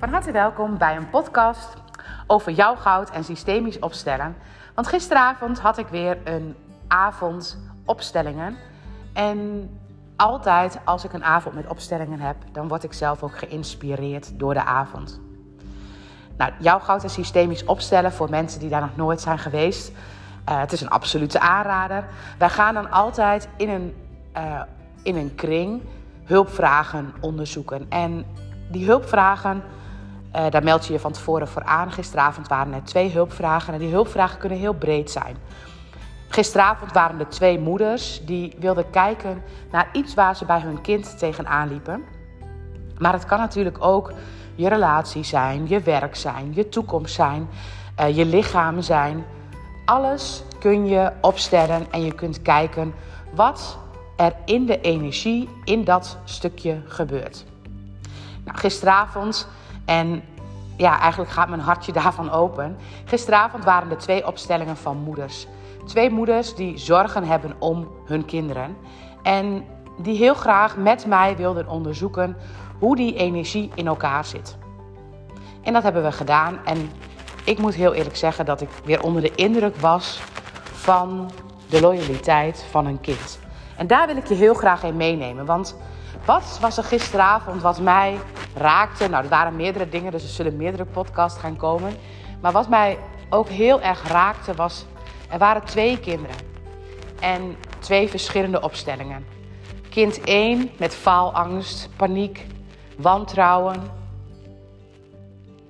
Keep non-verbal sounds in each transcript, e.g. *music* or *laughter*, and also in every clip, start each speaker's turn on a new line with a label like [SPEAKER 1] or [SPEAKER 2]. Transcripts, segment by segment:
[SPEAKER 1] Van harte welkom bij een podcast over jouw goud en systemisch opstellen. Want gisteravond had ik weer een avond opstellingen. En altijd als ik een avond met opstellingen heb, dan word ik zelf ook geïnspireerd door de avond. Nou, jouw goud en systemisch opstellen voor mensen die daar nog nooit zijn geweest. Uh, het is een absolute aanrader. Wij gaan dan altijd in een, uh, in een kring hulpvragen onderzoeken. En die hulpvragen, uh, daar meld je je van tevoren voor aan. Gisteravond waren er twee hulpvragen en die hulpvragen kunnen heel breed zijn. Gisteravond waren er twee moeders die wilden kijken naar iets waar ze bij hun kind tegenaan liepen. Maar het kan natuurlijk ook je relatie zijn, je werk zijn, je toekomst zijn, uh, je lichaam zijn. Alles kun je opstellen en je kunt kijken wat er in de energie in dat stukje gebeurt. Nou, gisteravond, en ja, eigenlijk gaat mijn hartje *laughs* daarvan open. Gisteravond waren er twee opstellingen van moeders. Twee moeders die zorgen hebben om hun kinderen. En die heel graag met mij wilden onderzoeken hoe die energie in elkaar zit. En dat hebben we gedaan. En ik moet heel eerlijk zeggen dat ik weer onder de indruk was van de loyaliteit van een kind. En daar wil ik je heel graag in meenemen. Want wat was er gisteravond wat mij raakte? Nou, er waren meerdere dingen, dus er zullen meerdere podcasts gaan komen. Maar wat mij ook heel erg raakte was, er waren twee kinderen. En twee verschillende opstellingen. Kind 1 met faalangst, paniek, wantrouwen.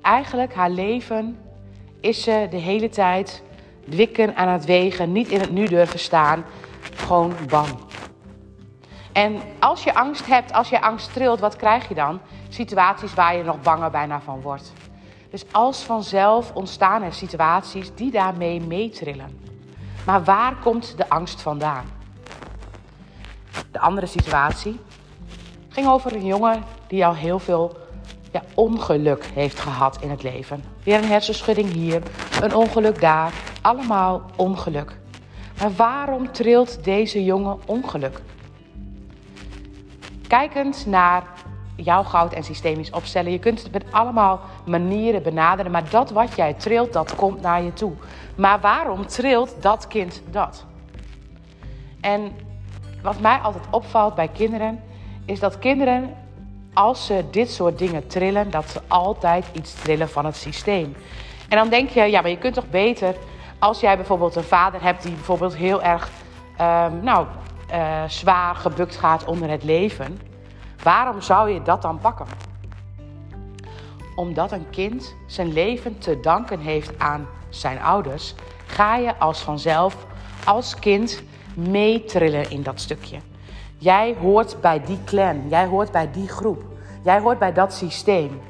[SPEAKER 1] Eigenlijk haar leven is ze de hele tijd wikken aan het wegen, niet in het nu durven staan, gewoon bang. En als je angst hebt, als je angst trilt, wat krijg je dan? Situaties waar je nog banger bijna van wordt. Dus als vanzelf ontstaan er situaties die daarmee meetrillen. Maar waar komt de angst vandaan? De andere situatie ging over een jongen die al heel veel ja, ongeluk heeft gehad in het leven. Weer een hersenschudding hier, een ongeluk daar, allemaal ongeluk. Maar waarom trilt deze jongen ongeluk? Kijkend naar jouw goud en systemisch opstellen. Je kunt het met allemaal manieren benaderen, maar dat wat jij trilt, dat komt naar je toe. Maar waarom trilt dat kind dat? En wat mij altijd opvalt bij kinderen, is dat kinderen, als ze dit soort dingen trillen, dat ze altijd iets trillen van het systeem. En dan denk je, ja, maar je kunt toch beter, als jij bijvoorbeeld een vader hebt die bijvoorbeeld heel erg, um, nou, uh, zwaar gebukt gaat onder het leven, waarom zou je dat dan pakken? Omdat een kind zijn leven te danken heeft aan zijn ouders, ga je als vanzelf als kind meetrillen in dat stukje. Jij hoort bij die clan, jij hoort bij die groep, jij hoort bij dat systeem.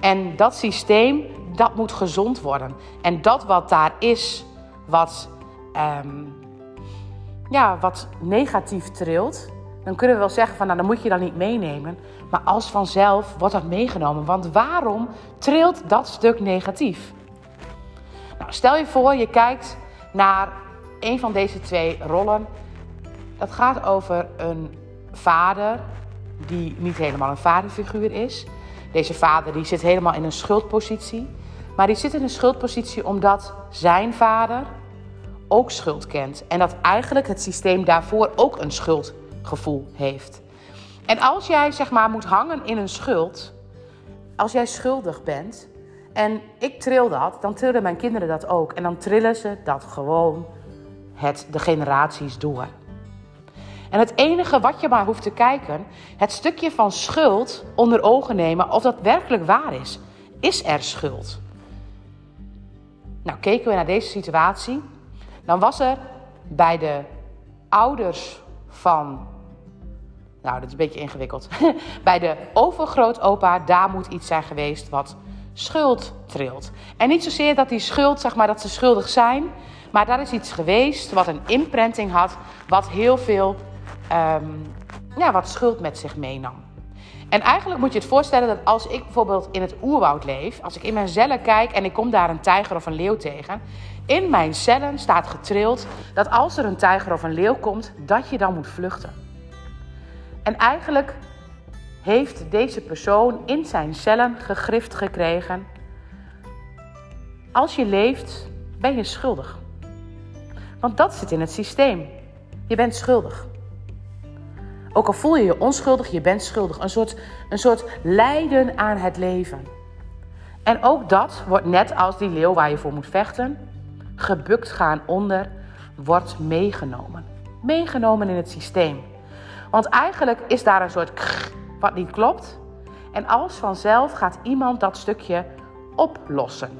[SPEAKER 1] En dat systeem, dat moet gezond worden. En dat wat daar is, wat um, ja, wat negatief trilt, dan kunnen we wel zeggen van nou, dan moet je dat niet meenemen. Maar als vanzelf wordt dat meegenomen. Want waarom trilt dat stuk negatief? Nou, stel je voor, je kijkt naar een van deze twee rollen. Dat gaat over een vader die niet helemaal een vaderfiguur is. Deze vader die zit helemaal in een schuldpositie. Maar die zit in een schuldpositie omdat zijn vader ook schuld kent. En dat eigenlijk het systeem daarvoor ook een schuldgevoel heeft. En als jij zeg maar moet hangen in een schuld, als jij schuldig bent en ik tril dat, dan trillen mijn kinderen dat ook. En dan trillen ze dat gewoon het, de generaties door. En het enige wat je maar hoeft te kijken, het stukje van schuld onder ogen nemen of dat werkelijk waar is. Is er schuld? Nou, keken we naar deze situatie, dan was er bij de ouders van. Nou, dat is een beetje ingewikkeld. *laughs* bij de overgrootopa, daar moet iets zijn geweest wat schuld trilt. En niet zozeer dat die schuld, zeg maar, dat ze schuldig zijn. Maar daar is iets geweest wat een imprinting had, wat heel veel, um, ja, wat schuld met zich meenam. En eigenlijk moet je het voorstellen dat als ik bijvoorbeeld in het oerwoud leef, als ik in mijn cellen kijk en ik kom daar een tijger of een leeuw tegen, in mijn cellen staat getrild dat als er een tijger of een leeuw komt, dat je dan moet vluchten. En eigenlijk heeft deze persoon in zijn cellen gegrift gekregen. Als je leeft, ben je schuldig. Want dat zit in het systeem. Je bent schuldig. Ook al voel je je onschuldig, je bent schuldig. Een soort, een soort lijden aan het leven. En ook dat wordt net als die leeuw waar je voor moet vechten, gebukt gaan onder, wordt meegenomen. Meegenomen in het systeem. Want eigenlijk is daar een soort wat niet klopt. En als vanzelf gaat iemand dat stukje oplossen.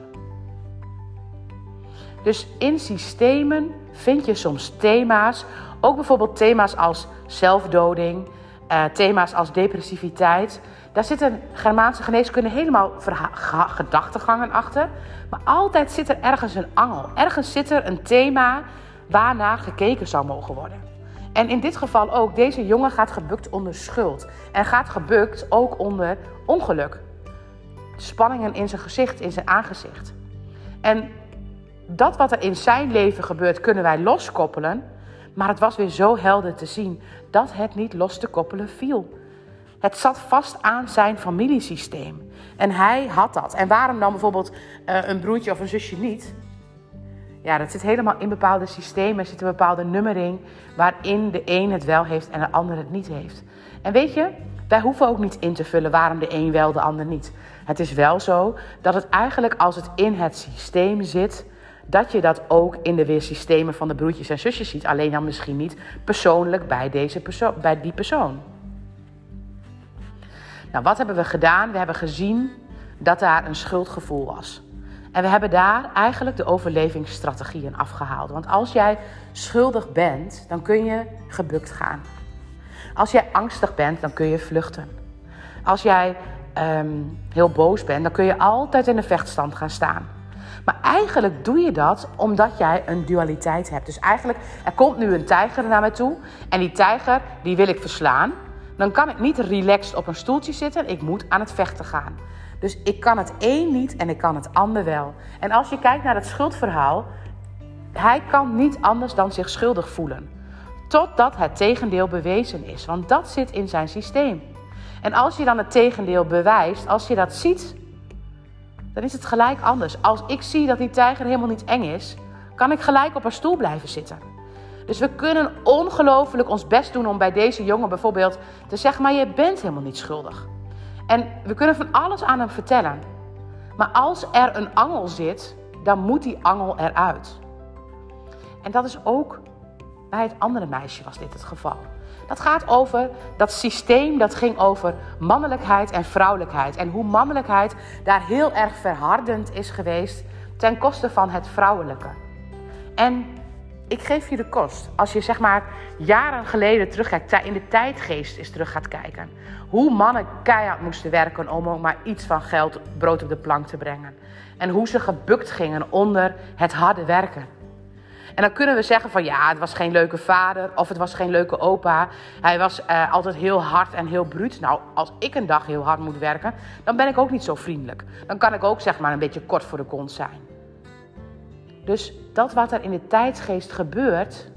[SPEAKER 1] Dus in systemen vind je soms thema's, ook bijvoorbeeld thema's als zelfdoding, eh, thema's als depressiviteit. Daar zitten Germaanse geneeskunde helemaal gedachtegangen achter. Maar altijd zit er ergens een angel. Ergens zit er een thema waarnaar gekeken zou mogen worden. En in dit geval ook, deze jongen gaat gebukt onder schuld. En gaat gebukt ook onder ongeluk. Spanningen in zijn gezicht, in zijn aangezicht. En dat wat er in zijn leven gebeurt, kunnen wij loskoppelen. Maar het was weer zo helder te zien dat het niet los te koppelen viel. Het zat vast aan zijn familiesysteem. En hij had dat. En waarom dan bijvoorbeeld uh, een broertje of een zusje niet? Ja, dat zit helemaal in bepaalde systemen. Er zit een bepaalde nummering waarin de een het wel heeft en de ander het niet heeft. En weet je, wij hoeven ook niet in te vullen waarom de een wel, de ander niet. Het is wel zo dat het eigenlijk als het in het systeem zit, dat je dat ook in de weer systemen van de broertjes en zusjes ziet. Alleen dan misschien niet persoonlijk bij, deze persoon, bij die persoon. Nou, wat hebben we gedaan? We hebben gezien dat daar een schuldgevoel was. En we hebben daar eigenlijk de overlevingsstrategieën afgehaald. Want als jij schuldig bent, dan kun je gebukt gaan. Als jij angstig bent, dan kun je vluchten. Als jij ehm, heel boos bent, dan kun je altijd in de vechtstand gaan staan. Maar eigenlijk doe je dat omdat jij een dualiteit hebt. Dus eigenlijk, er komt nu een tijger naar mij toe. En die tijger, die wil ik verslaan. Dan kan ik niet relaxed op een stoeltje zitten. Ik moet aan het vechten gaan. Dus ik kan het een niet en ik kan het ander wel. En als je kijkt naar het schuldverhaal, hij kan niet anders dan zich schuldig voelen. Totdat het tegendeel bewezen is, want dat zit in zijn systeem. En als je dan het tegendeel bewijst, als je dat ziet, dan is het gelijk anders. Als ik zie dat die tijger helemaal niet eng is, kan ik gelijk op haar stoel blijven zitten. Dus we kunnen ongelooflijk ons best doen om bij deze jongen bijvoorbeeld te zeggen: Maar je bent helemaal niet schuldig. En we kunnen van alles aan hem vertellen. Maar als er een angel zit, dan moet die angel eruit. En dat is ook bij het andere meisje was dit het geval. Dat gaat over dat systeem dat ging over mannelijkheid en vrouwelijkheid. En hoe mannelijkheid daar heel erg verhardend is geweest ten koste van het vrouwelijke. En ik geef je de kost. Als je zeg maar jaren geleden terugkijkt, in de tijdgeest is terug gaat kijken. Hoe mannen keihard moesten werken om ook maar iets van geld, brood op de plank te brengen. En hoe ze gebukt gingen onder het harde werken. En dan kunnen we zeggen van ja, het was geen leuke vader of het was geen leuke opa. Hij was uh, altijd heel hard en heel bruut. Nou, als ik een dag heel hard moet werken, dan ben ik ook niet zo vriendelijk. Dan kan ik ook zeg maar een beetje kort voor de kont zijn. Dus dat wat er in de tijdsgeest gebeurt,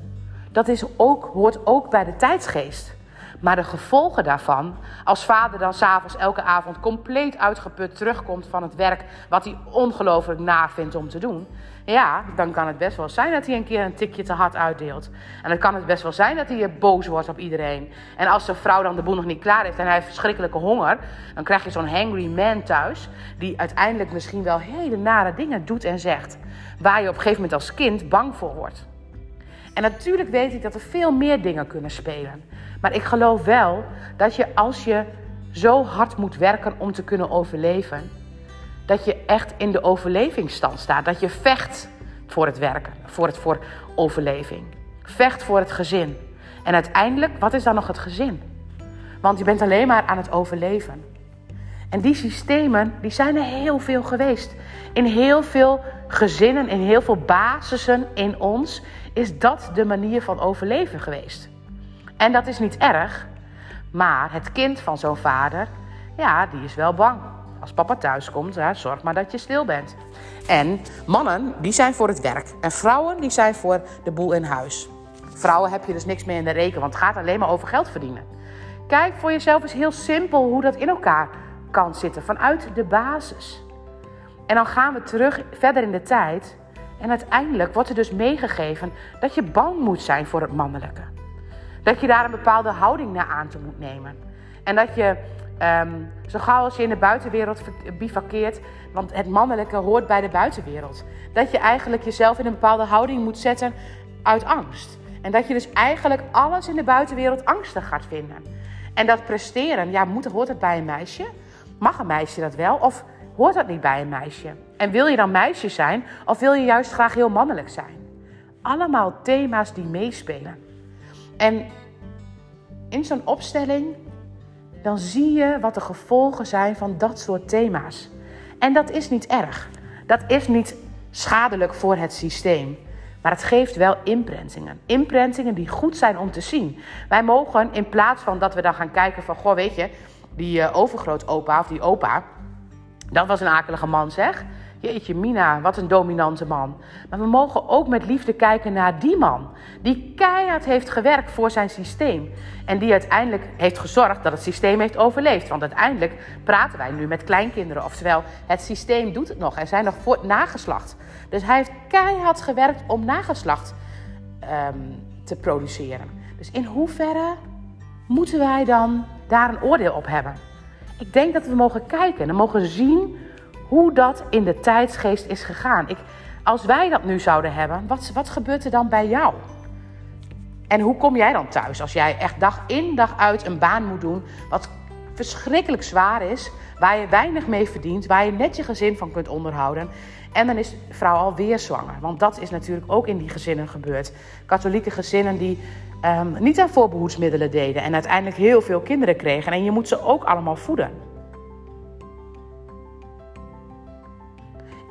[SPEAKER 1] dat is ook, hoort ook bij de tijdsgeest. Maar de gevolgen daarvan, als vader dan s'avonds elke avond compleet uitgeput terugkomt van het werk wat hij ongelooflijk naar vindt om te doen, ja, dan kan het best wel zijn dat hij een keer een tikje te hard uitdeelt. En dan kan het best wel zijn dat hij boos wordt op iedereen. En als zijn vrouw dan de boel nog niet klaar heeft en hij heeft verschrikkelijke honger, dan krijg je zo'n hangry man thuis, die uiteindelijk misschien wel hele nare dingen doet en zegt, waar je op een gegeven moment als kind bang voor wordt. En natuurlijk weet ik dat er veel meer dingen kunnen spelen. Maar ik geloof wel dat je als je zo hard moet werken om te kunnen overleven, dat je echt in de overlevingsstand staat. Dat je vecht voor het werken, voor, het, voor overleving. Vecht voor het gezin. En uiteindelijk, wat is dan nog het gezin? Want je bent alleen maar aan het overleven. En die systemen, die zijn er heel veel geweest. In heel veel gezinnen, in heel veel basissen in ons, is dat de manier van overleven geweest. En dat is niet erg, maar het kind van zo'n vader, ja, die is wel bang. Als papa thuis komt, zorg maar dat je stil bent. En mannen, die zijn voor het werk. En vrouwen, die zijn voor de boel in huis. Vrouwen heb je dus niks meer in de reken, want het gaat alleen maar over geld verdienen. Kijk voor jezelf eens heel simpel hoe dat in elkaar kan zitten. Vanuit de basis. En dan gaan we terug verder in de tijd. En uiteindelijk wordt er dus meegegeven dat je bang moet zijn voor het mannelijke. Dat je daar een bepaalde houding naar aan te moet nemen. En dat je um, zo gauw als je in de buitenwereld bivakkeert, want het mannelijke hoort bij de buitenwereld. Dat je eigenlijk jezelf in een bepaalde houding moet zetten uit angst. En dat je dus eigenlijk alles in de buitenwereld angstig gaat vinden. En dat presteren, ja, moet, hoort het bij een meisje? Mag een meisje dat wel? Of hoort dat niet bij een meisje? En wil je dan meisje zijn of wil je juist graag heel mannelijk zijn? Allemaal thema's die meespelen. En in zo'n opstelling, dan zie je wat de gevolgen zijn van dat soort thema's. En dat is niet erg. Dat is niet schadelijk voor het systeem. Maar het geeft wel imprintingen. Imprintingen die goed zijn om te zien. Wij mogen in plaats van dat we dan gaan kijken van... Goh, weet je, die uh, overgrootopa of die opa... Dat was een akelige man, zeg. Jeetje, Mina, wat een dominante man. Maar we mogen ook met liefde kijken naar die man. Die keihard heeft gewerkt voor zijn systeem. En die uiteindelijk heeft gezorgd dat het systeem heeft overleefd. Want uiteindelijk praten wij nu met kleinkinderen. Oftewel, het systeem doet het nog. Er zijn nog voor nageslacht. Dus hij heeft keihard gewerkt om nageslacht um, te produceren. Dus in hoeverre moeten wij dan daar een oordeel op hebben? Ik denk dat we mogen kijken en mogen zien hoe dat in de tijdsgeest is gegaan. Ik, als wij dat nu zouden hebben, wat, wat gebeurt er dan bij jou? En hoe kom jij dan thuis als jij echt dag in dag uit een baan moet doen wat verschrikkelijk zwaar is, waar je weinig mee verdient, waar je net je gezin van kunt onderhouden. En dan is de vrouw alweer zwanger. Want dat is natuurlijk ook in die gezinnen gebeurd. Katholieke gezinnen die um, niet aan voorbehoedsmiddelen deden en uiteindelijk heel veel kinderen kregen. En je moet ze ook allemaal voeden.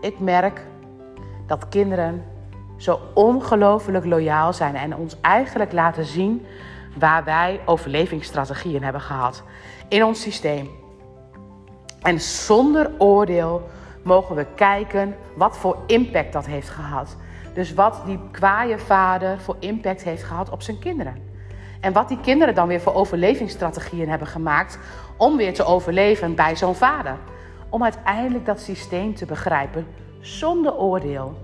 [SPEAKER 1] Ik merk dat kinderen zo ongelooflijk loyaal zijn en ons eigenlijk laten zien waar wij overlevingsstrategieën hebben gehad in ons systeem. En zonder oordeel mogen we kijken wat voor impact dat heeft gehad. Dus wat die kwaaie vader voor impact heeft gehad op zijn kinderen. En wat die kinderen dan weer voor overlevingsstrategieën hebben gemaakt om weer te overleven bij zo'n vader. Om uiteindelijk dat systeem te begrijpen zonder oordeel.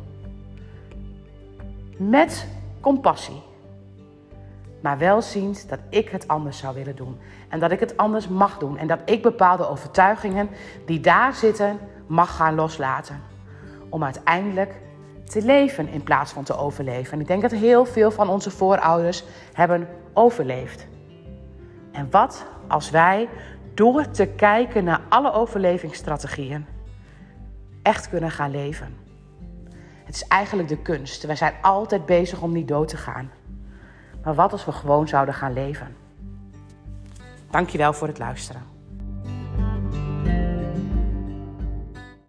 [SPEAKER 1] Met compassie. Maar wel ziend dat ik het anders zou willen doen. En dat ik het anders mag doen. En dat ik bepaalde overtuigingen die daar zitten mag gaan loslaten. Om uiteindelijk te leven in plaats van te overleven. En ik denk dat heel veel van onze voorouders hebben overleefd. En wat als wij door te kijken naar alle overlevingsstrategieën echt kunnen gaan leven? Het is eigenlijk de kunst. Wij zijn altijd bezig om niet dood te gaan. Maar wat als we gewoon zouden gaan leven? Dankjewel voor het luisteren.